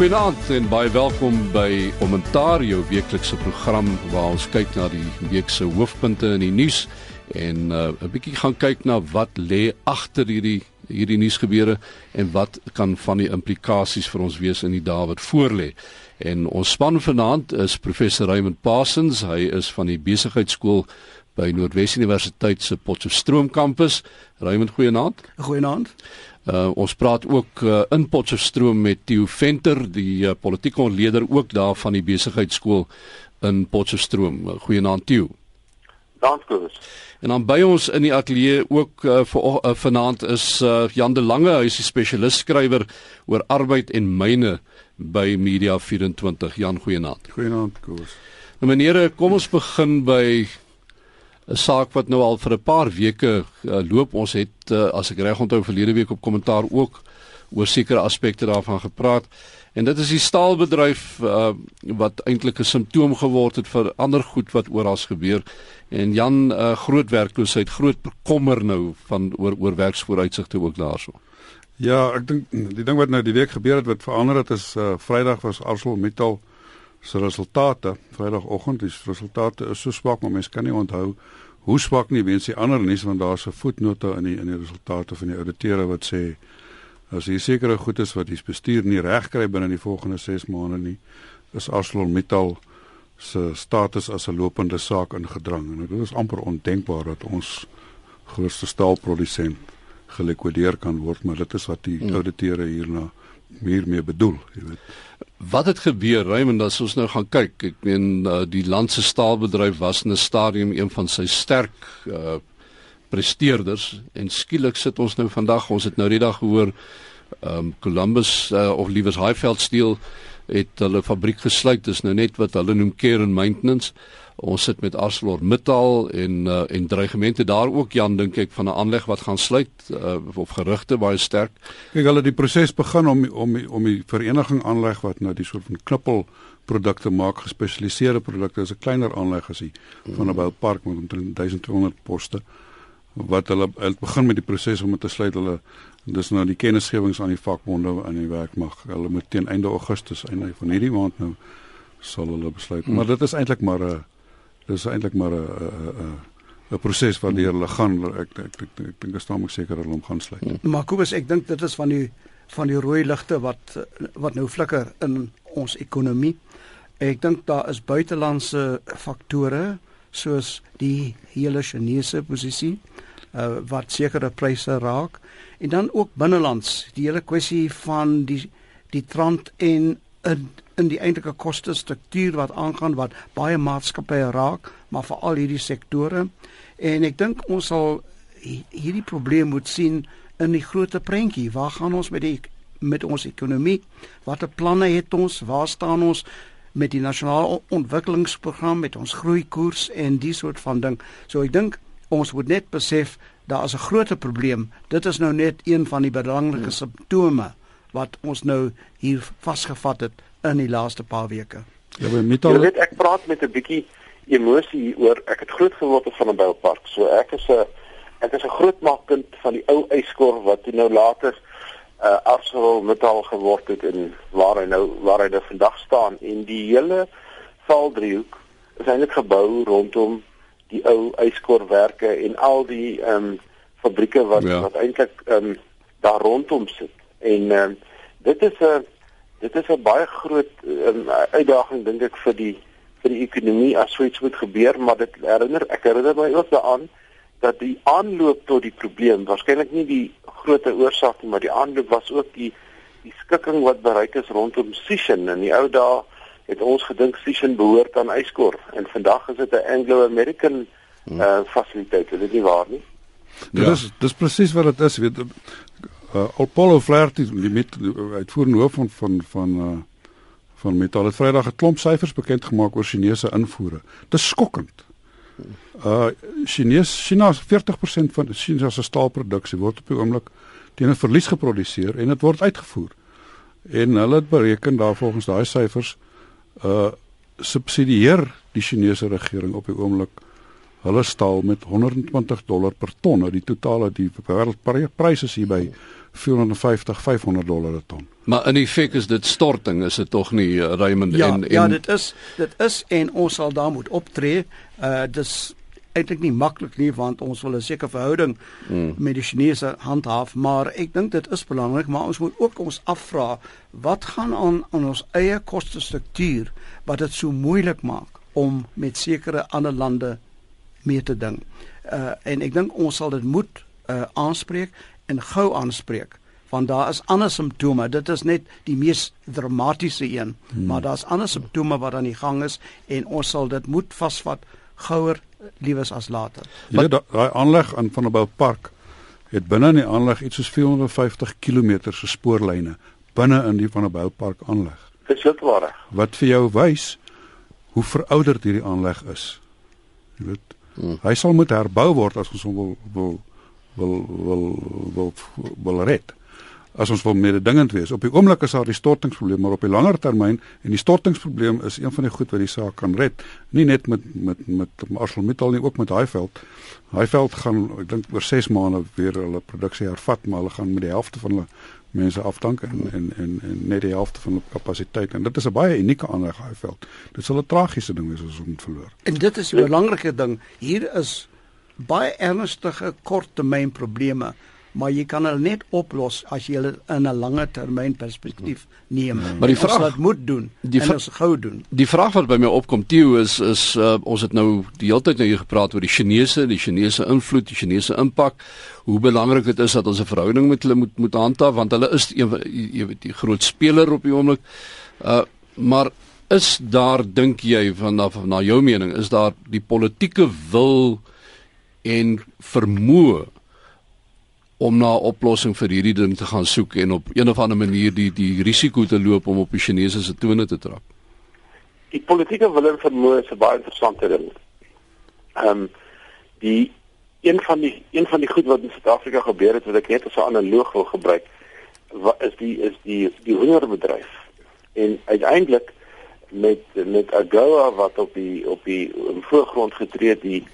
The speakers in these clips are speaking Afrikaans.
Goeienaand en baie welkom by Kommentaar, jou weeklikse program waar ons kyk na die week se hoofpunte in die nuus en uh, 'n bietjie gaan kyk na wat lê agter hierdie hierdie nuusgebeure en wat kan van die implikasies vir ons wees in die dae wat voorlê. En ons span vanaand is professor Raymond Parsons, hy is van die besigheidskool by Noordwes Universiteit se Potchefstroom kampus. Raymond, goeienaand. Goeienaand. Uh, ons praat ook uh, in Potchefstroom met Theo Venter, die uh, politieke ontleder ook daar van die besigheidskool in Potchefstroom. Uh, goeienaand Theo. Dankie. En dan by ons in die ateljee ook uh, vir uh, vanaand is uh, Jan de Lange, hy is die spesialis skrywer oor arbeid en myne by Media 24. Jan, goeienaand. Goeienaand, Koos. Nou menere, kom ons begin by 'n saak wat nou al vir 'n paar weke uh, loop. Ons het uh, as ek reg onthou verlede week op kommentaar ook oor sekere aspekte daarvan gepraat. En dit is die staalbedryf uh, wat eintlik 'n simptoom geword het vir ander goed wat oral gebeur. En Jan uh, groot werkloosheid, groot bekommer nou van oor oor werksvooruitsigte ook daarso. Ja, ek dink die ding wat nou die week gebeur het wat verander het is uh, Vrydag was ArcelorMittal se resultate. Vrydagoggend die resultate is so swak, maar mense kan nie onthou hoe swak nie weens die ander nuus want daar's 'n voetnote in die in die resultate van die ouditeure wat sê as hier sekere goed is wat die bestuur nie reg kry binne die volgende 6 maande nie, is ArcelorMittal se status as 'n lopende saak ingedrang en dit is amper ondenkbaar dat ons grootste staalprodusent gelikwideer kan word, maar dit is wat die hmm. ouditeure hierna meer meer bedoel, jy weet. Wat het gebeur, Raymond, as ons nou gaan kyk? Ek meen uh, die land se staalbedryf was in 'n stadium een van sy sterk uh presteerders en skielik sit ons nou vandag, ons het nou die dag gehoor ehm um, Columbus uh, of liewers Highveld Steel het hulle fabriek gesluit. Dis nou net wat hulle noem care and maintenance. Ons sit met ArcelorMittal en uh, en dreigemente daar ook Jan dink ek van 'n aanleg wat gaan sluit uh, of gerugte baie sterk. Kyk hulle die proses begin om om om die vereniging aanleg wat nou die soort van knippel produkte maak gespesialiseerde produkte is 'n kleiner aanleg as die van 'n boupark met omtrent 1200 poste wat hulle het begin met die proses om dit te sluit hulle dis nou die kennisgewings aan die vakbonde aan die werk mag hulle moet teen einde Augustus einde van hierdie maand nou sal hulle besluit hmm. maar dit is eintlik maar 'n dis eintlik maar 'n 'n 'n proses wat deur hulle gaan ek ek ek, ek, ek dink is daarmee seker hulle om gaan sluit. Hmm. Maar Kobus, ek dink dit is van die van die rooi ligte wat wat nou flikker in ons ekonomie. Ek dink daar is buitelandse faktore soos die hele Chinese posisie uh, wat sekere pryse raak en dan ook binnelands die hele kwessie van die die trant en in in die eintlike koste struktuur wat aangaan wat baie maatskappye raak, maar veral hierdie sektore. En ek dink ons sal hierdie probleem moet sien in die groot prentjie. Waar gaan ons met die met ons ekonomie? Watter planne het ons? Waar staan ons met die nasionale ontwikkelingsprogram met ons groeikoers en die soort van ding. So ek dink ons moet net besef daar is 'n groot probleem. Dit is nou net een van die belangrike hmm. simptome wat ons nou hier vasgevat het in die laaste paar weke. Ja, met al... Jy weet ek praat met 'n bietjie emosie oor ek het groot geword op van 'n boupark. So ek is 'n ek is 'n grootmaakkind van die ou yskor wat nou later uh Arsenal metal geword het en waar hy nou waar hy nou vandag staan en die hele valdriehoek is eintlik gebou rondom die ou yskorwerke en al die ehm um, fabrieke wat ja. wat eintlik ehm um, daar rondom sit. En ehm uh, dit is 'n dit is 'n baie groot um, uitdaging dink ek vir die vir die ekonomie as so iets moet gebeur, maar dit herinner ek herinner my ook daaraan dat die aanloop tot die probleem waarskynlik nie die groot oorsaak nie, maar die aanloop was ook die die skikking wat bereik is rondom Sishen in die ou dae het ons gedink Sishen behoort aan Yskorf en vandag is dit 'n Anglo-American uh, fasiliteit, is dit nie waar nie? Ja. Dit is dis presies wat dit is, weet uh, Apollo Flaherty die met uitvoerende hoof van van van uh, van Metal het Vrydag 'n klomp syfers bekend gemaak oor Chinese invoere. Dis skokkend. Uh Chinese China 40% van China se staalproduksie word op die oomblik teen 'n verlies geproduseer en dit word uitgevoer. En hulle het bereken daar volgens daai syfers uh subsidieer die Chinese regering op die oomblik hulle staal met 120 dollar per ton. Nou die totale die wêreldpryse is hier by 450 500 dollar per ton. Maar in effek is dit storting, is dit tog nie uh, Raymond ja, en en en Ja, dit is dit is en ons sal daar moet optree. Uh dis eintlik nie maklik nie want ons wil 'n sekere verhouding mm. met die Chinese handhaaf, maar ek dink dit is belangrik, maar ons moet ook ons afvra wat gaan aan aan ons eie kostestruktuur wat dit so moeilik maak om met sekere ander lande mee te ding. Uh en ek dink ons sal dit moet uh aanspreek en gou aanspreek want daar is ander simptome. Dit is net die mees dramatiese een, hmm. maar daar's ander simptome wat aan die gang is en ons sal dit moet vasvat gouer liewes as later. Ja, daai aanleg aan Vanderbijl Park het binne in die aanleg iets soos 450 km se spoorlyne binne in die Vanderbijl Park aanleg. Dis heeltewaar. Wat vir jou wys hoe verouderd hierdie aanleg is. Jy weet, hmm. hy sal moet herbou word as ons hom wil wil wil wil wil, wil, wil red as ons wil mededingend wees. Op die oomblik is daar die stortingsprobleem, maar op die langer termyn en die stortingsprobleem is een van die goed wat die saak kan red, nie net met met met ArcelorMittal nie, ook met Highveld. Highveld gaan ek dink oor 6 maande weer hulle produksie hervat, maar hulle gaan met die helfte van hulle mense afdank en en en, en net die helfte van hulle kapasiteit en dit is 'n baie unieke aanleg Highveld. Dit sal 'n tragiese ding wees as ons hom verloor. En dit is 'n belangrike ding. Hier is baie ernstige korttermyn probleme maar jy kan hulle net oplos as jy hulle in 'n langer termyn perspektief neem. Maar die vraag wat moet doen die en ons gou doen. Die vraag wat by my opkom Theo is is uh, ons het nou die hele tyd nou hier gepraat oor die Chinese, die Chinese invloed, die Chinese impak. Hoe belangrik dit is dat ons 'n verhouding met hulle moet moet handhaaf want hulle is jy weet die groot speler op die oomblik. Uh maar is daar dink jy vanaf na jou mening is daar die politieke wil en vermoë om na 'n oplossing vir hierdie ding te gaan soek en op een of ander manier die die risiko te loop om op die Chinese se tone te trap. Die politieke wil en vermoë is 'n baie interessante ding. Ehm um, die een van die een van die goed wat in Suid-Afrika gebeur het wat ek net as 'n analoog wil gebruik wat is die is die die hoenderbedryf. En uiteindelik met met AGOA wat op die op die voorgrond getree het die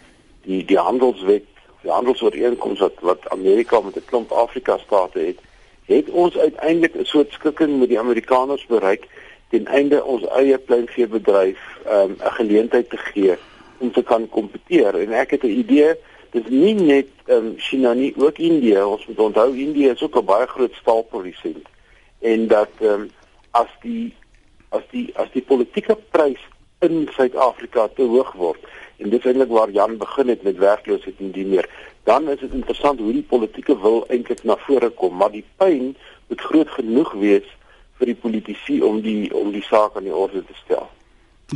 die die handelswet die handelsooreenkoms wat wat Amerika met 'n klomp Afrika state het, het ons uiteindelik 'n soort skikking met die Amerikaners bereik ten einde ons eie kleinveebedryf um, 'n geleentheid te gee om te kan kompeteer. En ek het 'n idee, dis nie net um, China nie, ook Indië. Ons moet onthou Indië is ook 'n baie groot staalprodusent en dat um, as die as die as die politieke prys in Suid-Afrika te hoog word en dit is eintlik waar Jan begin het met werkloosheid en die meer. Dan is dit interessant hoe die politieke wil eintlik na vore kom, maar die pyn moet groot genoeg wees vir die politici om die om die saak aan die orde te stel.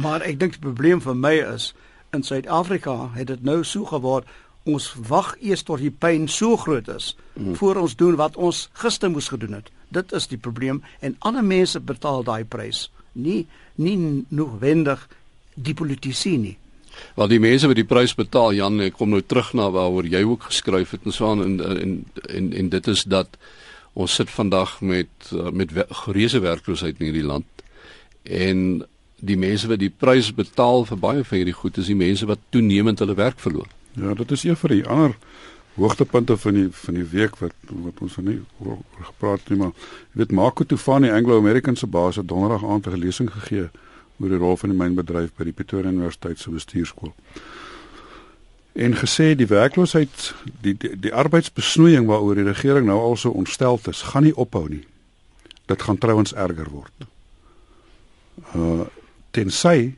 Maar ek dink die probleem vir my is in Suid-Afrika het dit nou so geword ons wag eers tot die pyn so groot is hmm. voor ons doen wat ons gister moes gedoen het. Dit is die probleem en ander mense betaal daai prys. Nie nie noodwendig die politici nie. Wel die mense wat die prys betaal Jan ek kom nou terug na waaroor jy ook geskryf het en so aan en en en en dit is dat ons sit vandag met uh, met gereuse werkloosheid in hierdie land en die mense wat die prys betaal vir baie van hierdie goed is die mense wat toenemend hulle werk verloor. Ja, dit is een van die ander hoogtepunte van die van die week wat wat ons nou nie oor gepraat nie maar jy weet Marco Tufani Anglo-American se baas het donderdag aand 'n lesing gegee oor die rol van die mynbedryf by die Pretoria Universiteit se bestuurskool. En gesê die werkloosheid, die die, die arbeidsbesnoeiing waaroor die regering nou al so ontstel is, gaan nie ophou nie. Dit gaan trouens erger word. Uh tensy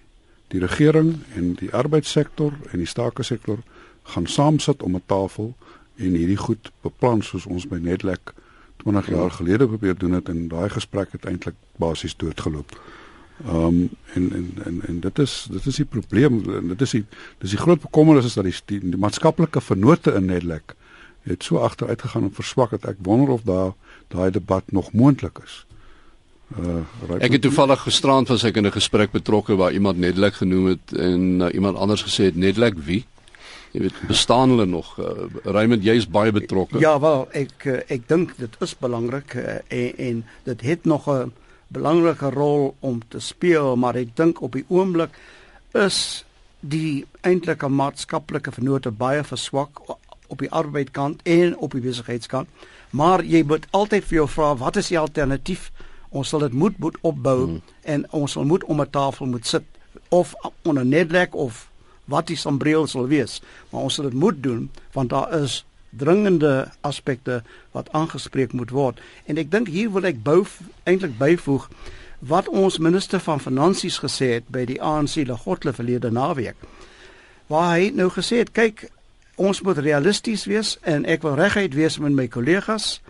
die regering en die arbeidssektor en die stake sektor gaan saam sit om 'n tafel en hierdie goed beplan soos ons by Netlek 20 jaar gelede probeer doen het en daai gesprek het eintlik basies doodgeloop. Ehm um, en, en en en dit is dit is die probleem dit is die dis die groot bekommernis is dat die, die, die maatskaplike vennote in Netlek het so agteruit gegaan en verswak dat ek wonder of daar daai debat nog moontlik is. Uh, ek het toevallig gisterand was ek in 'n gesprek betrokke waar iemand Netlek genoem het en uh, iemand anders gesê het Netlek wie? Jy weet bestaan hulle nog? Uh, Raymond, jy is baie betrokke. Ja, wel, ek uh, ek dink dit is belangrik uh, en, en dit het nog 'n belangrike rol om te speel, maar ek dink op die oomblik is die eintlike maatskaplike vennote baie verswak op die arbeidkant en op die besigheidskant. Maar jy moet altyd vir jou vra wat is die alternatief? Ons sal dit moet moet opbou hmm. en ons sal moet om 'n tafel moet sit of onder netlek of wat die sambreel sal wees. Maar ons sal dit moet doen want daar is dringende aspekte wat aangespreek moet word. En ek dink hier wil ek bou eintlik byvoeg wat ons minister van finansies gesê het by die ANC Legotle verlede naweek. Waar hy nou gesê het, kyk, ons moet realisties wees en ek wil reguit wees met my kollegas.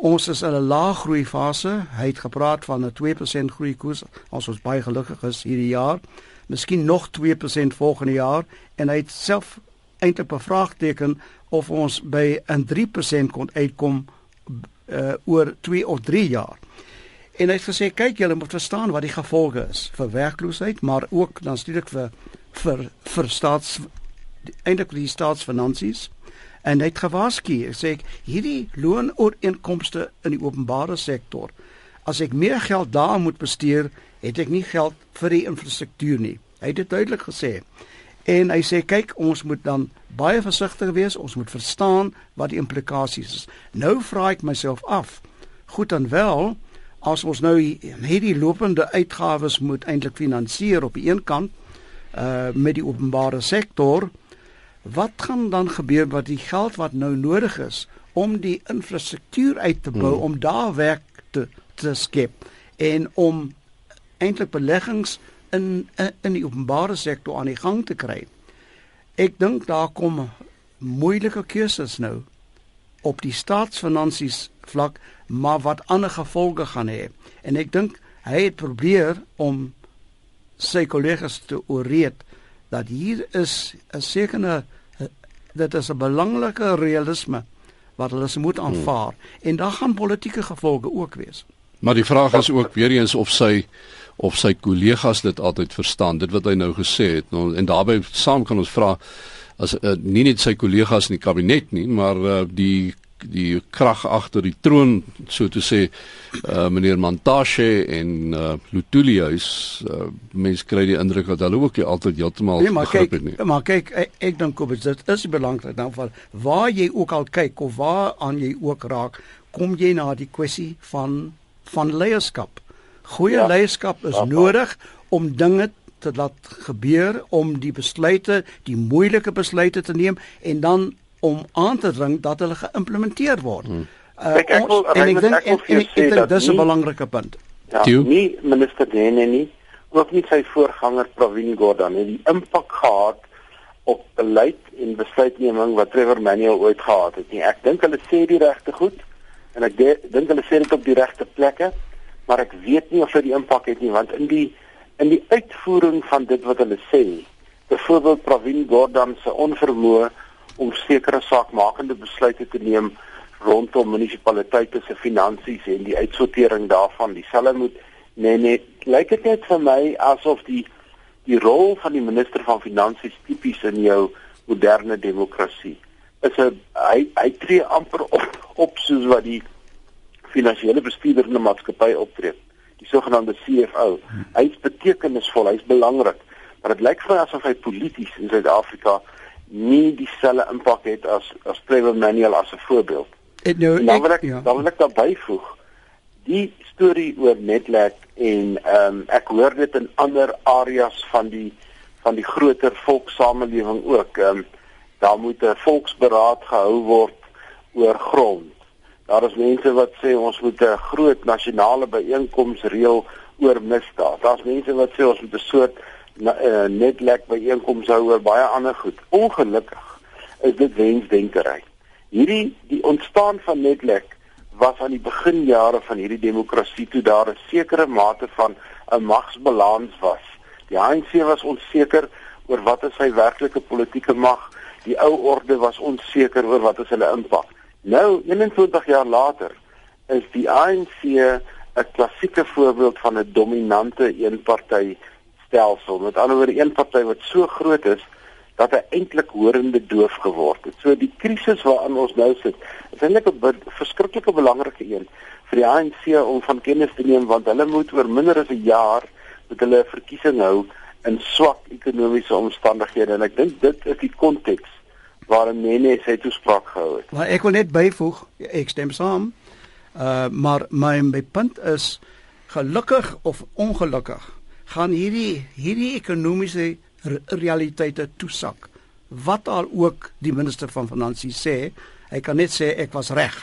Ons is in 'n lae groei fase. Hy het gepraat van 'n 2% groei koers ons baie gelukkig is hierdie jaar. Miskien nog 2% volgende jaar en hy het self eintlik bevraagteken of ons by 'n 3% kon uitkom uh, oor 2 of 3 jaar. En hy het gesê kyk julle moet verstaan wat die gevolge is vir werkloosheid, maar ook dan natuurlik vir vir vir staats eintlik die staatsfinansies. En hy het gewaarsku, sê ek, hierdie loonooreenkomste in die openbare sektor, as ek meer geld daar moet bestee, het ek nie geld vir die infrastruktuur nie. Hy het dit duidelik gesê. En hy sê kyk, ons moet dan baie versigtig wees, ons moet verstaan wat die implikasies is. Nou vra ek myself af, goed en wel, as ons nou hierdie lopende uitgawes moet eintlik finansier op die een kant uh met die openbare sektor wat gaan dan gebeur wat die geld wat nou nodig is om die infrastruktuur uit te bou hmm. om daar werk te te skep en om eintlik beleggings in in die openbare sektor aan die gang te kry. Ek dink daar kom moeilike keuses nou op die staatsfinansies vlak maar wat ander gevolge gaan hê. En ek dink hy het probeer om sy kollegas te ooreed dat hier is 'n sekere dit is 'n belangrike realisme wat hulle moet hmm. aanvaar hmm. en daar gaan politieke gevolge ook wees. Maar die vraag is ook weer eens of sy of sy kollegas dit altyd verstaan dit wat hy nou gesê het nou, en daarbey saam kan ons vra as uh, nie net sy kollegas in die kabinet nie maar uh, die die krag agter die troon so te sê uh, meneer Montashe en uh, Lutulius uh, mense kry die indruk dat hulle ook nie altyd heeltemal nee, begrip het nie. Maar kyk ek, ek dink op dit is belangrik dan van waar jy ook al kyk of waar aan jy ook raak kom jy na die kwessie van van leierskap. Goeie ja, leierskap is ja, nodig om dinge te laat gebeur om die besluite, die moeilike besluite te neem en dan om aan te dring dat hulle geïmplementeer word. Hmm. Uh, ek ek wil en ek dink ek dink dit is 'n belangrike punt. Ja, nie minister Dene nie, ook nie sy voorganger Pravin Gordhan het die impak gehad op beleid en besluitneming wat Trevor Manuel ooit gehad het nie. Ek dink hulle sê die regte goed en ek dink hulle sê dit op die regte plekke, maar ek weet nie of dit die impak het nie want in die in die uitvoering van dit wat hulle sê, byvoorbeeld Pravin Gordhan se onvermoë om sekere saakmakende besluite te neem rondom munisipaliteite se finansies en die uitsortering daarvan. Dieselfde moet nee nee lyk dit net vir my asof die die rol van die minister van finansies tipies in jou moderne demokrasie is 'n hy hy tree amper op op soos wat die finansiële bestuurder in 'n maatskappy optree. Die sogenaamde CFO. Hy's betekenisvol, hy's belangrik, maar dit lyk vir my asof hy polities in Suid-Afrika nie dieselfde impak het as as Trevor Manuel as 'n voorbeeld. Ek nou dan wil ek ja. dan wil ek daarby voeg. Die storie oor Netlek en ehm um, ek hoor dit in ander areas van die van die groter volkssamelewing ook. Ehm um, daar moet 'n volksberaad gehou word oor grond. Daar is mense wat sê ons moet 'n groot nasionale byeenkoms reël oor misdaad. Daar's mense wat sê ons moet 'n soort uh, net lek by einkoms hou oor baie ander goed. Ongelukkig is dit wensdenkery. Hierdie die ontstaan van Netlek was aan die beginjare van hierdie demokrasie toe daar 'n sekere mate van 'n magsbalans was. Die ANC was onseker oor wat is sy werklike politieke mag. Die ou orde was onseker oor wat is hulle impak. Nou, 21 jaar later, is die ANC 'n klassieke voorbeeld van 'n dominante eenpartytjie stelsel. Met ander woorde, een party wat so groot is dat hy eintlik horende doof geword het. So die krisis waarin ons nou sit, is eintlik 'n be verskriklike belangrike een vir die ANC om van kennis te neem want hulle moet oor minder as 'n jaar met hulle verkiesing hou in swak ekonomiese omstandighede en ek dink dit is die konteks waarin Nene sy toespraak gehou het. Maar ek wil net byvoeg, ek stem saam. Uh maar my my punt is gelukkig of ongelukkig gaan hierdie hierdie ekonomiese realiteite toesak. Wat al ook die minister van finansies sê, hy kan net sê ek was reg.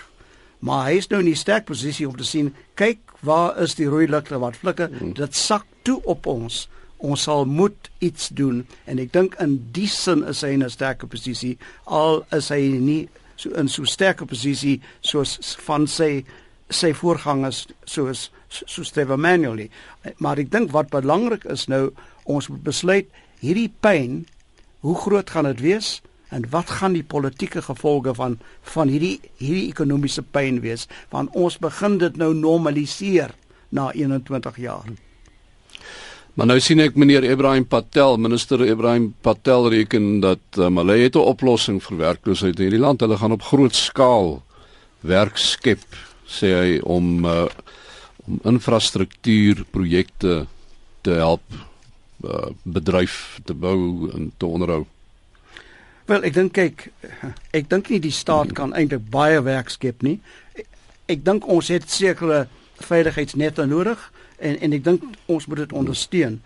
Maar hy is nou in 'n sterk posisie om te sien, kyk waar is die rooi ligte wat flikker? Hmm. Dit sak toe op ons. Ons sal moet iets doen en ek dink in die sin is hy in 'n sterker posisie al is hy nie so in so sterker posisie soos van sy sy voorgangers soos so Steve Manuel. Maar ek dink wat belangrik is nou ons moet besluit hierdie pyn hoe groot gaan dit wees en wat gaan die politieke gevolge van van hierdie hierdie ekonomiese pyn wees want ons begin dit nou normaliseer na 21 jaar. Maar nou sien ek meneer Ibrahim Patel, minister Ibrahim Patel reken dat um, hulle het 'n oplossing vir werkloosheid in hierdie land. Hulle gaan op groot skaal werk skep, sê hy om uh, om infrastruktuurprojekte te help uh, bedryf te bou en te onderhou. Wel, ek dink kyk, ek dink nie die staat kan eintlik baie werk skep nie. Ek, ek dink ons het sekere veiligheidsnette nodig en en ek dink ons moet dit ondersteun.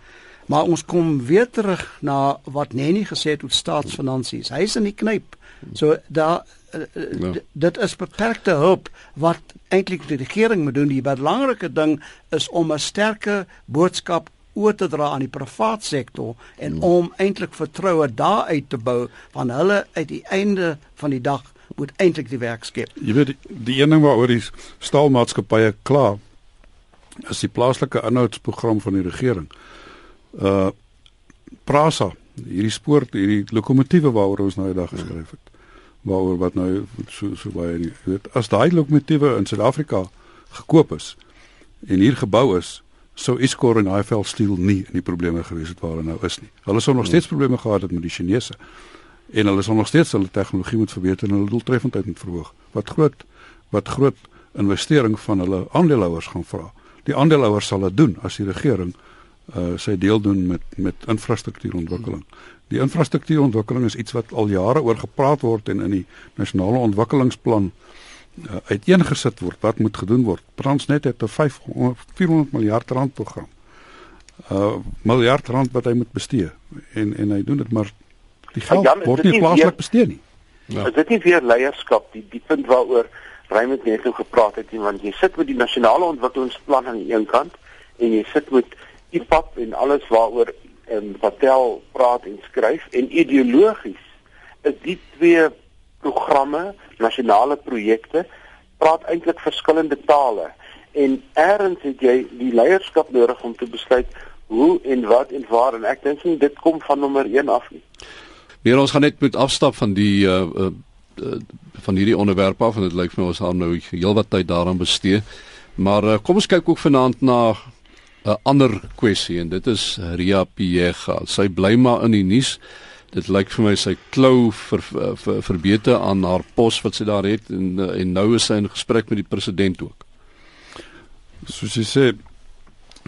Maar ons kom weer terug na wat Nenny gesê het oor staatsfinansies. Hy is in die knyp. So daar uh, ja. dit is beperkte hulp wat eintlik die regering moet doen. Die belangrike ding is om 'n sterker boodskap oor te dra aan die privaat sektor en hmm. om eintlik vertroue daar uit te bou van hulle uit die einde van die dag moet eintlik die werk skep. Jy weet die, die een ding waaroor die staalmaatskappye kla is die plaaslike inhoudsprogram van die regering. Uh Prasa, hierdie spoor, hierdie lokomotiewe waaroor ons nou die dag geskryf het. Waaroor wat nou so so baie nie weet as daai lokomotiewe in Suid-Afrika gekoop is en hier gebou is, sou Eskom en IFL Steel nie in die probleme gewees het waar hulle nou is nie. Hulle sou nog steeds probleme gehad het met die Chinese en hulle sal nog steeds hulle tegnologie moet verbeter en hulle doeltreffendheid moet verhoog. Wat groot wat groot investering van hulle aandeelhouers gaan vra. Die aandeelhouers sal dit doen as die regering uh sy deel doen met met infrastruktuurontwikkeling. Die infrastruktuurontwikkeling is iets wat al jare oor gepraat word en in die nasionale ontwikkelingsplan uh uiteengesit word wat moet gedoen word. Transnet het 'n 500 400 miljard rand program. Uh miljard rand wat hy moet bestee en en hy doen dit maar die geld Jan, word nie plaaslik bestee nie. Ja. Is dit nie weer leierskap die die punt waaroor Raymond net nou gepraat het nie want jy sit met die nasionale ontwikkelingsplan aan die een kant en jy sit met IPAP en alles waaroor en Patel praat en skryf en ideologies is die twee programme, nasionale projekte praat eintlik verskillende tale en eers het jy die leierskap nodig om te besluit hoe en wat en waar en ek dink nie dit kom van nommer 1 af nie. Nee, ons gaan net met afstap van die uh, uh, uh van hierdie onderwerp af en dit lyk vir my ons gaan nou heelwat tyd daaraan bestee. Maar uh, kom ons kyk ook vanaand na 'n ander kwessie en dit is Ria Piega. Sy bly maar in die nuus dit lyk vir my sy klou vir, vir verbeter aan haar pos wat sy daar het en en nou is sy in gesprek met die president ook. Soos jy sê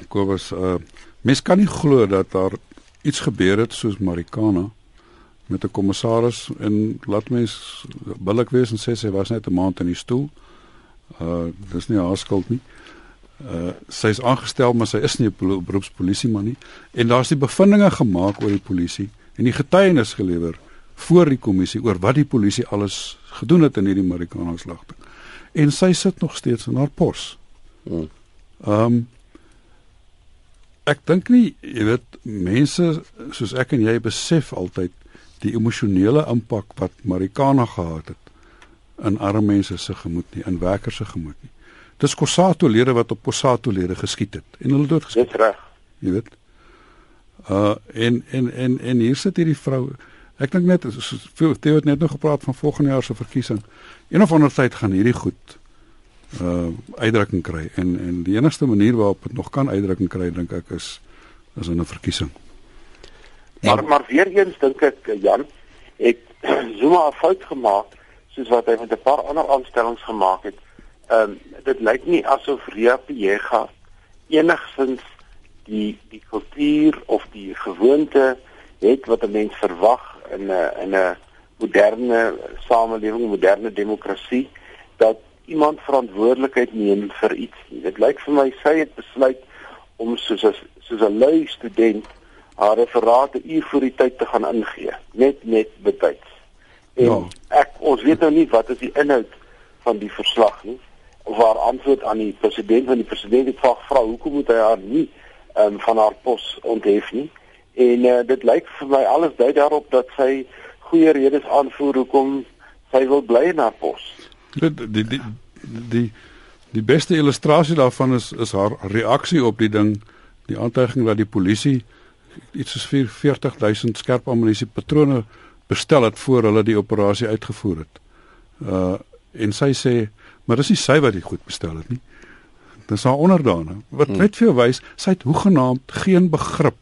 Kobus, uh, mens kan nie glo dat daar iets gebeur het soos Marikana met 'n kommissaris en laat mens billik wees en sê sy was net 'n maand in die stoel. Uh dis nie haar skuld nie. Uh sy is aangestel maar sy is nie 'n beroepspolisie man nie en daar's die bevindinge gemaak oor die polisie en die getuienis gelewer voor die kommissie oor wat die polisie alles gedoen het in hierdie Marikana slagting. En sy sit nog steeds in haar pos. Ehm um, ek dink nie, jy weet, mense soos ek en jy besef altyd die emosionele impak wat Marikana gehad het in arme mense se gemoed nie, in werkers se gemoed nie. Dis Kosato lede wat op Kosato lede geskiet het en hulle doodgeskiet. Dis reg. Jy weet. Uh en en en en hier sit hierdie vrou. Ek dink net veel Theo het net nog gepraat van volgende jaar se verkiesing. Een of ander tyd gaan hierdie goed uh uitdrukking kry en en die enigste manier waarop dit nog kan uitdrukking kry dink ek is is in 'n verkiesing. Maar maar, maar weer eens dink ek Jan, ek Zuma 'n fout gemaak soos wat hy met 'n paar ander aanstellings gemaak het. Ehm um, dit lyk nie asof Ria Piega enigsins die die kultuur of die gewoonte het wat 'n mens verwag in 'n in 'n moderne samelewing, moderne demokrasie dat iemand verantwoordelikheid neem vir iets. Dit lyk vir my sy het besluit om soos as soos 'n lui student haar referate uur voor die tyd te gaan ingee, net net betyds. En ja. ek ons weet nou nie wat is die inhoud van die verslag nie of haar antwoord aan die president van die president het gevra hoekom moet hy haar nie um, van haar pos onthef nie. En uh, dit lyk vir my alles dui daarop dat sy goeie redes aanvoer hoekom sy wil bly in haar pos. Die die die die, die beste illustrasie daarvan is is haar reaksie op die ding, die aantuiging dat die polisie iets soos 40000 skerp ammunisie patrone bestel het voor hulle die operasie uitgevoer het. Uh en sy sê, maar dis nie sy wat dit goed bestel het nie. Dis haar onderdane. Wat hmm. net vir jou wys, sy het hoegenaamd geen begrip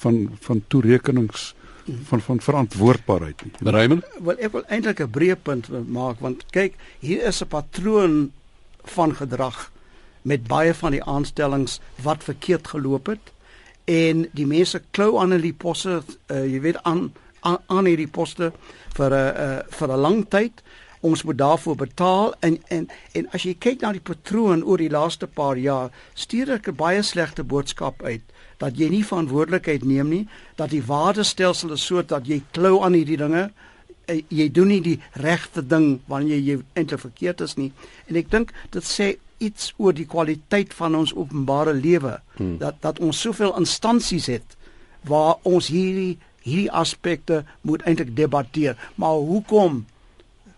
van van toerekenings van van verantwoordbaarheid nie. Raymond, wel ek wil eintlik 'n breë punt maak want kyk, hier is 'n patroon van gedrag met baie van die aanstellings wat verkeerd geloop het en die mense klou aan hulle posse, uh, jy weet aan aan, aan hierdie poste vir 'n uh, uh, vir 'n lang tyd. Ons moet daarvoor betaal en en en as jy kyk na die patroon oor die laaste paar jaar, stuur ek 'n baie slegte boodskap uit dat jy nie verantwoordelikheid neem nie, dat die waardestelsel is so dat jy klou aan hierdie dinge. Eh, jy doen nie die regte ding wanneer jy eintlik verkeerd is nie. En ek dink dit sê iets oor die kwaliteit van ons openbare lewe hmm. dat dat ons soveel instansies het waar ons hierdie hierdie aspekte moet eintlik debatteer. Maar hoekom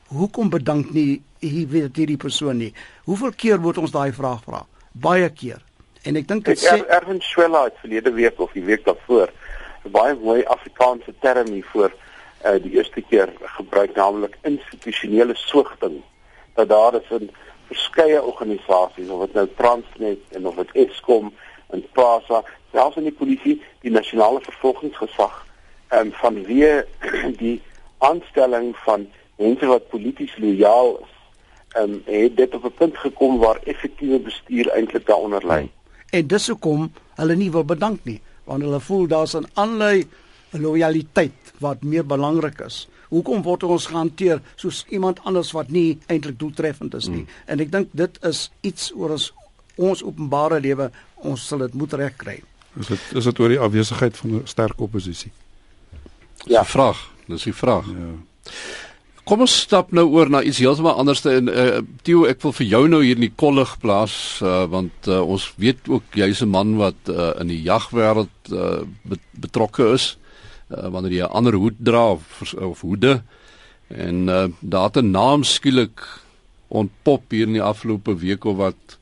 hoekom bedank nie hier weet hierdie persoon nie? Hoeveel keer word ons daai vraag vra? Baie keer. En ek dink dit sê er, Erwin Schwella het verlede week of die week daarvoor baie mooi Afrikaanse term hiervoor uh, die eerste keer gebruik naamlik institusionele soogting dat daar is 'n verskeie organisasies of dit nou Transnet en of dit Eskom en PRASA selfs in die polisie die nasionale vervolgingsgesag en um, van wie die aanstelling van mense wat polities lojaal is en um, het dit op 'n punt gekom waar effektiewe bestuur eintlik daaronder lê. Hmm en dis hoekom hulle nie wil bedank nie want hulle voel daar's 'n aanlei loyaliteit wat meer belangrik is. Hoekom word ons gehanteer soos iemand anders wat nie eintlik doeltreffend is nie? Mm. En ek dink dit is iets oor ons ons openbare lewe, ons sal dit moet regkry. Is dit is dit oor die afwesigheid van 'n sterk oppositie? Ja, vraag. Dis die vraag. Ja. Kom ons stap nou oor na iets heeltemal anders en uh, Theo ek wil vir jou nou hier in die kollig plaas uh, want uh, ons weet ook jy's 'n man wat uh, in die jagwêreld uh, betrokke is uh, wanneer jy 'n ander hoed dra of, of hoede en uh, daar het 'n naam skielik ontpop hier in die afgelope week of wat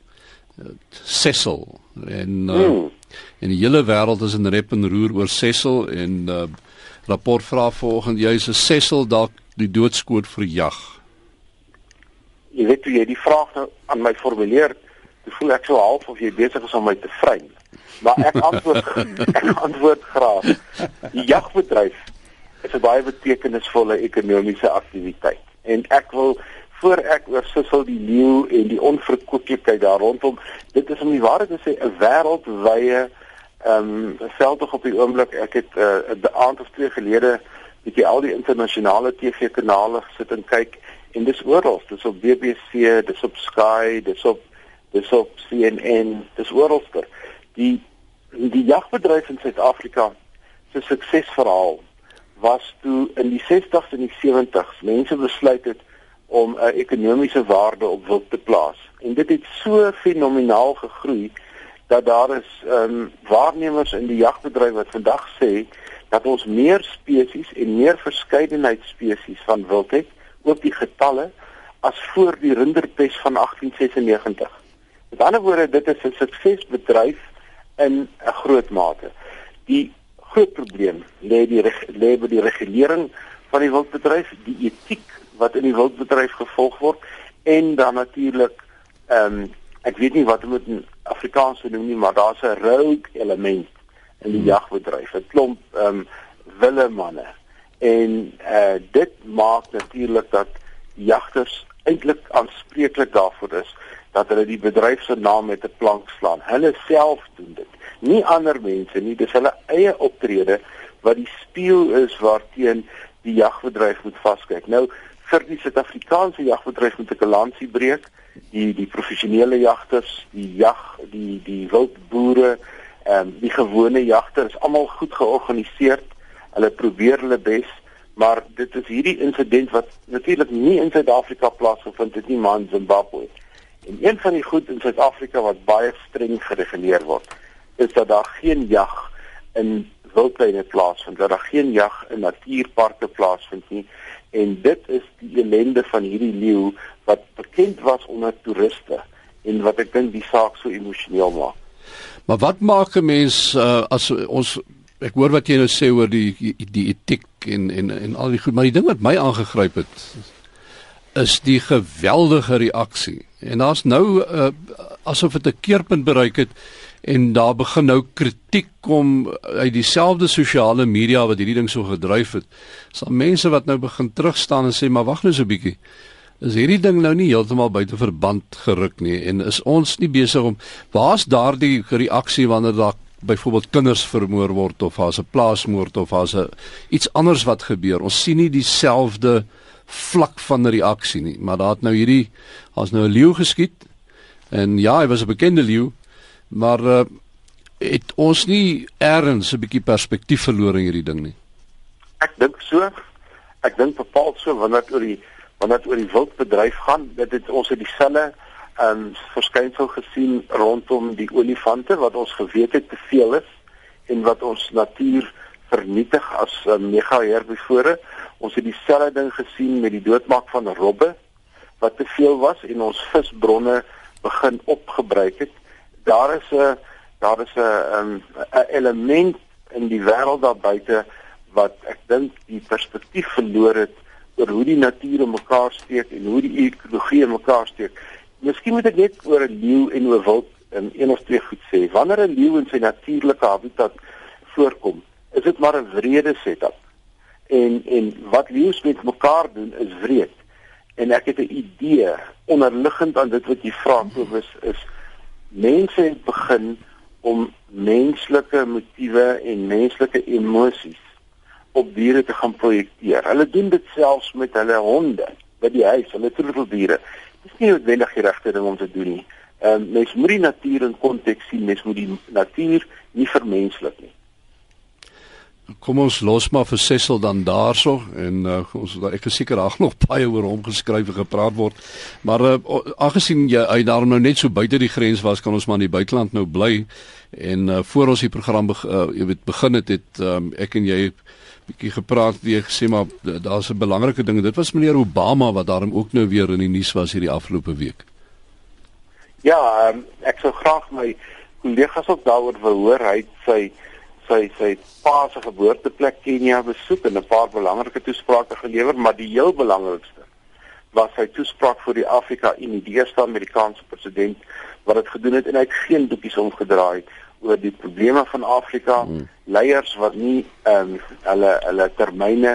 uh, Cecil en uh, mm. en die hele wêreld is in rep en roer oor Cecil en uh, rapport vra vanoggend jy's 'n Cecil dalk die doodskoot vir jag? Jy weet jy die vraag nou aan my formuleer, ek voel ek so half of jy besig is om my te vryn. Maar ek antwoord ek antwoord graag. Die jagbedryf is 'n baie betekenisvolle ekonomiese aktiwiteit en ek wil voor ek oor Sissel die leeu en die onverkooplikheid daar rondom dit is om die waarheid te sê 'n wêreldwye ehm um, veldtog op die oomblik ek het 'n uh, aand of twee gelede het jy al die internasionale TV-kanale gesit en kyk en dis oral, dis op BBC, dis op Sky, dis op dis op CNN, dis oralster. Die die jagbedryf in Suid-Afrika se suksesverhaal was toe in die 60s en die 70s mense besluit het om 'n ekonomiese waarde op wild te plaas. En dit het so fenomenaal gegroei dat daar is ehm um, waarnemers in die jagbedryf wat vandag sê dat ons meer spesies en meer verskeidenheid spesies van wild het, ook die getalle as voor die rinderpes van 1896. Met ander woorde, dit is 'n suksesbedryf in 'n groot mate. Die groot probleem lê die lê by die regulering van die wildbedryf, die etiek wat in die wildbedryf gevolg word en dan natuurlik ehm um, ek weet nie wat om dit in Afrikaans te noem nie, maar daar's 'n rogue element in die hmm. jagbedryf. 'n Klomp ehm um, wille manne. En eh uh, dit maak natuurlik dat jagters eintlik aanspreeklik daarvoor is dat hulle die bedryf se naam met 'n plank slaan. Hulle self doen dit. Nie ander mense nie, dis hulle eie optrede wat die spieël is waarteen die jagbedryf moet vaskyk. Nou vir die Suid-Afrikaanse jagbedryf moet ek 'n lansie breek. Die die professionele jagters, die jag, die die wildboere, ehm um, die gewone jagters, almal goed georganiseer. Hulle probeer hulle bes, maar dit is hierdie insident wat natuurlik nie in Suid-Afrika plaasgevind het nie, maar in Zimbabwe. En een van die goed in Suid-Afrika wat baie streng gereguleer word, is dat daar geen jag in wildtuine plaasvind, dat daar geen jag in natuurparke plaasvind nie. En dit is die ellende van hierdie leeu wat bekend was onder toeriste en wat ek dink die saak so emosioneel maak. Maar wat maak 'n mens uh, as ons ek hoor wat jy nou sê oor die die, die etiek en en en al die goed, maar die ding wat my aangegryp het is die geweldige reaksie. En daar's nou uh, asof dit 'n keerpunt bereik het en daar begin nou kritiek kom uit dieselfde sosiale media wat hierdie ding so gedryf het. Sal mense wat nou begin terugstaan en sê maar wag nou so 'n bietjie. Is hierdie ding nou nie heeltemal buite verband geruk nie en is ons nie besig om waar's daardie reaksie wanneer daar byvoorbeeld kinders vermoor word of as 'n plaasmoord of as 'n iets anders wat gebeur. Ons sien nie dieselfde vlak van reaksie nie, maar daar het nou hierdie as nou 'n leeu geskiet en ja, hy was 'n bekende leeu, maar uh, het ons nie eers 'n bietjie perspektief verloor in hierdie ding nie. Ek dink so. Ek dink bepaal so wanneer dit oor die wanneer dit oor die wildbedryf gaan, dit het ons het dieselfde ehm um, verskynsel gesien rondom die olifante wat ons geweet het te veel is en wat ons natuur vernietig as uh, mega herbivore. Ons het dieselfde ding gesien met die doodmaak van robbe wat te veel was en ons visbronne begin opgebruik het. Daar is 'n daar is 'n 'n um, element in die wêreld daar buite wat ek dink die perspektief verloor het oor hoe die natuur in mekaar steek en hoe die ekologie in mekaar steek. Miskien moet ek net oor 'n leeu en oor wild in een of twee goed sê. Wanneer 'n leeu in sy natuurlike habitat voorkom, is dit maar 'n wrede setup. En en wat leeu's met mekaar doen is wreed. En ek het 'n idee onderliggend aan dit wat jy vra, Kobus, is mense het begin om menslike motiewe en menslike emosies op diere te gaan projekteer. Hulle doen dit selfs met hulle honde by die huis, hulle troeteldiere dis nie noodwendig die regte ding om te doen nie. Ehm um, mens moet die natuur in konteks sien, mens moet die natuur nie vermenslik nie. Kom ons los maar vir Cecil dan daarso en uh, ons ek is seker daar nog baie oor hom geskryf en gepraat word. Maar uh, aangesien jy uit daarom nou net so buite die grens was, kan ons maar in die buiteland nou bly en uh, voor ons die program be uh, jy weet begin het het um, ek en jy bietjie gepraat wie gesê maar daar's 'n belangrike ding. Dit was meneer Obama wat daarom ook nou weer in die nuus was hierdie afgelope week. Ja, um, ek sou graag my kollegas ook daaroor wil hoor. Hy het sy sy sy pa se geboorteplek Kenia besoek en 'n paar belangrike toesprake gelewer, maar die heel belangrikste was sy toespraak vir die Afrika Unie, die eerste Amerikaanse president wat dit gedoen het en hy het geen doekies omgedraai oor die probleme van Afrika, hmm. leiers wat nie ehm um, hulle hulle termyne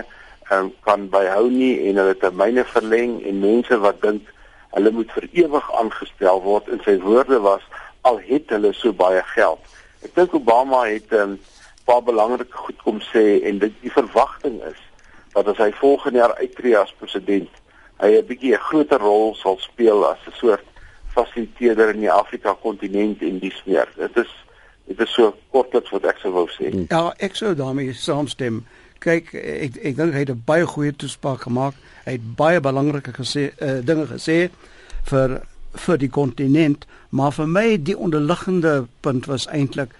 ehm um, kan byhou nie en hulle termyne verleng en mense wat dink hulle moet vir ewig aangestel word en sy woorde was al het hulle so baie geld. Ek dink Obama het 'n um, paar belangrike goed kom sê en dit die verwagting is dat as hy volgende jaar uittreë as president, hy 'n bietjie 'n groter rol sal speel as 'n soort fasiliteerder in die Afrika kontinent en dis meer. Dit is Dit is so kortliks wat ek sou wou sê. Ja, ek sou daarmee saamstem. Kyk, ek ek dink hy het 'n baie goeie toespraak gemaak. Hy het baie belangrike gesê uh, dinge gesê vir vir die kontinent, maar vir my die onderliggende punt was eintlik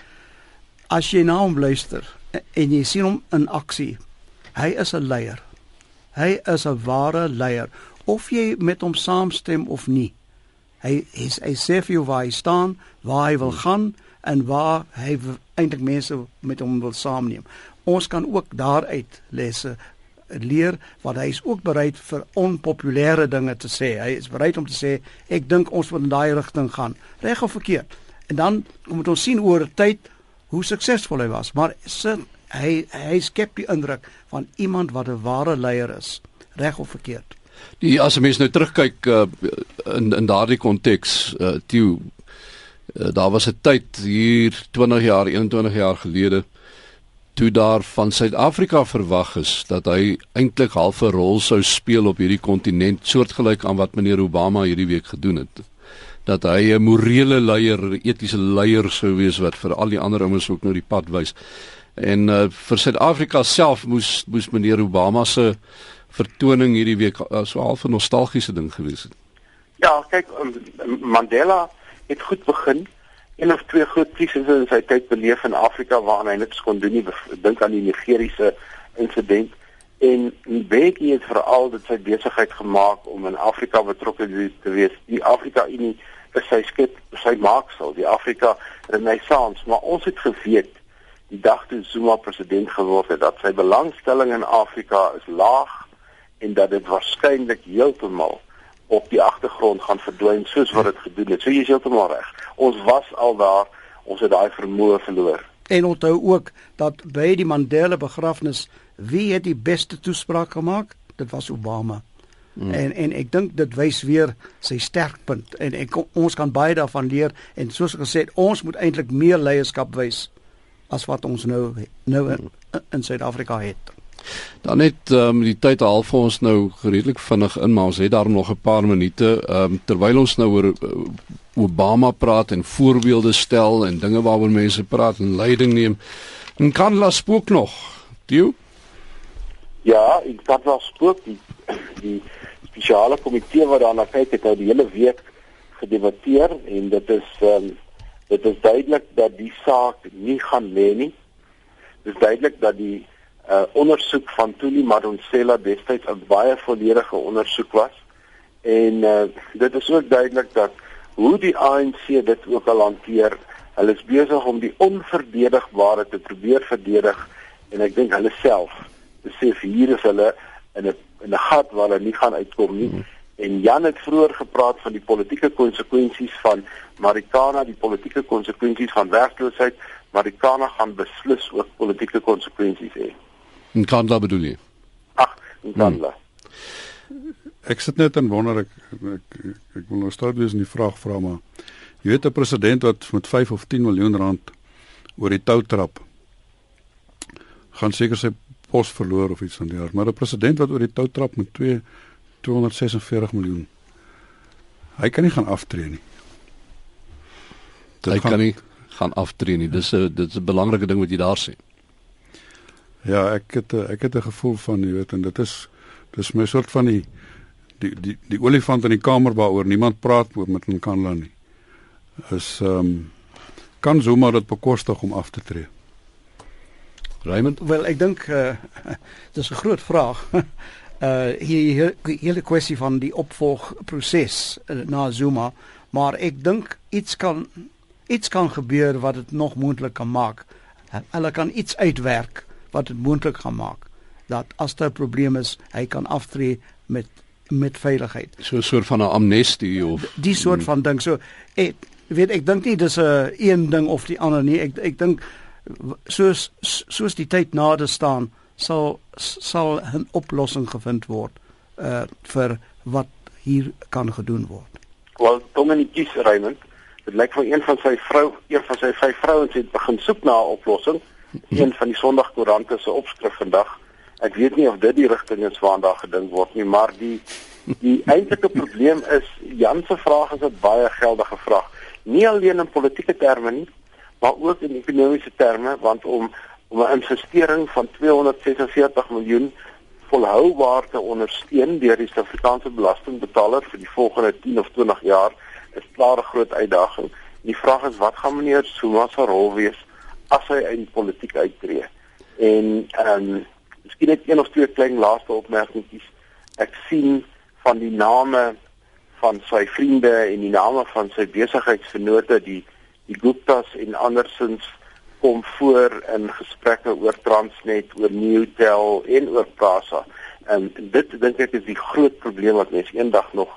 as jy na hom luister en jy sien hom in aksie. Hy is 'n leier. Hy is 'n ware leier of jy met hom saamstem of nie. Hy hy, hy sê vir jou waar hy staan, waar hy wil gaan en waar hy eintlik mense met hom wil saamneem. Ons kan ook daaruit lesse leer wat hy is ook bereid vir onpopulêre dinge te sê. Hy is bereid om te sê ek dink ons moet in daai rigting gaan, reg of verkeerd. En dan moet ons sien oor tyd hoe suksesvol hy was, maar sit, hy hy skep die indruk van iemand wat 'n ware leier is, reg of verkeerd. Die as 'n mens nou terugkyk uh, in in daardie konteks, uh, Tieu Uh, daar was 'n tyd hier 20 jaar, 21 jaar gelede toe daar van Suid-Afrika verwag is dat hy eintlik half 'n rol sou speel op hierdie kontinent soortgelyk aan wat meneer Obama hierdie week gedoen het dat hy 'n morele leier, 'n etiese leier sou wees wat vir al die ander ouens ook nou die pad wys. En uh, vir Suid-Afrika self moes moes meneer Obama se vertoning hierdie week uh, so half 'n nostalgiese ding gewees het. Ja, kyk um, Mandela het goed begin. Een of twee groot krisisse in sy tyd beleef in Afrika waaraan hy niks kon doen nie. Dink aan die Nigeriese insident en Mbeki het veral dit sy besigheid gemaak om in Afrika betrokke te wees. Die Afrika Unie is sy skep, sy maaksel, die Afrika Renaissance, maar ons het geweet die dag toe Zuma president geword het dat sy belangstelling in Afrika is laag en dat dit waarskynlik heeltemal op die agtergrond gaan verdwyn soos wat dit gedoen het. So jy is heeltemal reg. Ons was al daar, ons het daai vermoë verloor. En onthou ook dat by die Mandela begrafnis wie het die beste toespraak gemaak? Dit was Obama. Hmm. En en ek dink dit wys weer sy sterkpunt en ek ons kan baie daarvan leer en soos gesê ons moet eintlik meer leierskap wys as wat ons nou nou in, in Suid-Afrika het. Dan net um, die tyd haal vir ons nou redelik vinnig in maar ons het daar nog 'n paar minute um, terwyl ons nou oor uh, Obama praat en voorbeelde stel en dinge waaroor mense praat en leiding neem. En kan la spook nog. Dio? Ja, ek dink daar spook die die spesiale komitee wat daarna kyk het nou die hele week gedebatteer en dit is um, dit is duidelik dat die saak nie gaan lê nie. Dit is duidelik dat die uh, ondersoek van Tuli Madonsela destyds 'n baie volledige ondersoek was en uh, dit is ook duidelik dat hoe die ANC dit ook al hanteer, hulle is besig om die onverdedigbare te probeer verdedig en ek dink hulle self besef hier is hulle in 'n in 'n gat waar hulle nie gaan uitkom nie. Hmm. En Jan het vroeër gepraat van die politieke konsekwensies van Marikana, die politieke konsekwensies van werkloosheid. Marikana gaan beslis ook politieke konsekwensies hê. En Kandla bedoel jy? Ag, en Kandla. Hmm. Ek sit net en wonder ek ek, ek, wil nou stout wees in die vraag vra maar jy weet 'n president wat met 5 of 10 miljoen rand oor die tou trap gaan seker sy pos verloor of iets van die aard, maar 'n president wat oor die tou trap met 2 246 miljoen. Hy kan nie gaan aftree nie. Dit hy gaan, kan nie gaan aftree nie. Dis 'n dit is 'n belangrike ding wat jy daar sê. Ja, ek het ek het 'n gevoel van jy weet en dit is dis my soort van die die die die olifant in die kamer waaroor niemand praat oor met Nkandla nie. Is ehm um, kan Zuma dit bekostig om af te tree? Raymond? Wel, ek dink uh dis 'n groot vraag. Uh hier hele kwessie van die opvolgproses uh, na Zuma, maar ek dink iets kan iets kan gebeur wat dit nog moontlik kan maak. Hulle kan iets uitwerk wat dit moontlik gaan maak dat as daar 'n probleem is, hy kan aftree met met veiligheid. So 'n soort van 'n amnestie of die soort van ding. So ek weet ek dink nie dis 'n uh, een ding of die ander nie. Ek ek dink soos soos die tyd nader staan sal sal 'n oplossing gevind word uh vir wat hier kan gedoen word. Wel, Dominikus Raymond, dit lyk vir een van sy vrou, een van sy vyf vrouens het begin soek na 'n oplossing. Een van die Sondagkoerante se opskrif vandag. Ek weet nie of dit die rigting is waarna daar gedink word nie, maar die die eintlike probleem is Jan se vraag is 'n baie geldige vraag. Nie alleen in politieke terme nie, maar ook in ekonomiese terme want om om 'n investering van 246 miljoen volhoubaar te ondersteun deur die Suid-Afrikaanse belastingbetaler vir die volgende 10 of 20 jaar is 'n groot uitdaging. Die vraag is wat gaan meneer Zuma se rol wees as hy uit die politiek uittreë? En ehm um, miskien net een of twee klein laaste opmerkingkies. Ek sien van die name van sy vriende en die name van sy besigheidsvennote die die Guptas en andersins kom voor in gesprekke oor Transnet, oor Newtel en oor Prasa. En dit dink ek is die groot probleem wat mense eendag nog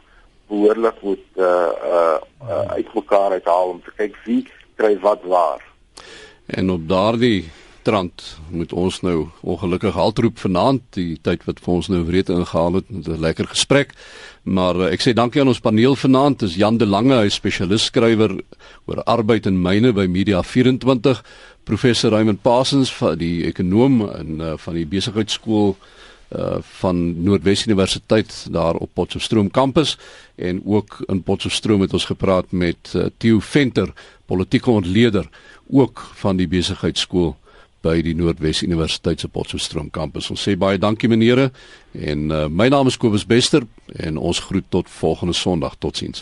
behoorlik moet uh uh, uh uitmekaar uithaal om te kyk wie kry wat waar. En op daardie tydrand moet ons nou ongelukkig haltroep vanaand die tyd wat vir ons nou wreed ingehaal het met 'n lekker gesprek. Maar uh, ek sê dankie aan ons paneel vanaand. Dis Jan de Lange, hy spesialis skrywer oor arbeid en myne by Media 24, professor Raymond Parsons van die ekonom en uh, van die besigheidskool uh van Noordwes Universiteit daar op Potchefstroom kampus en ook in Potchefstroom het ons gepraat met uh, Theo Venter, politieke ontleder ook van die besigheidskool by die Noordwes Universiteit se Potchefstroom kampus. Ons sê baie dankie menere en uh, my naam is Kobus Bester en ons groet tot volgende Sondag. Totsiens.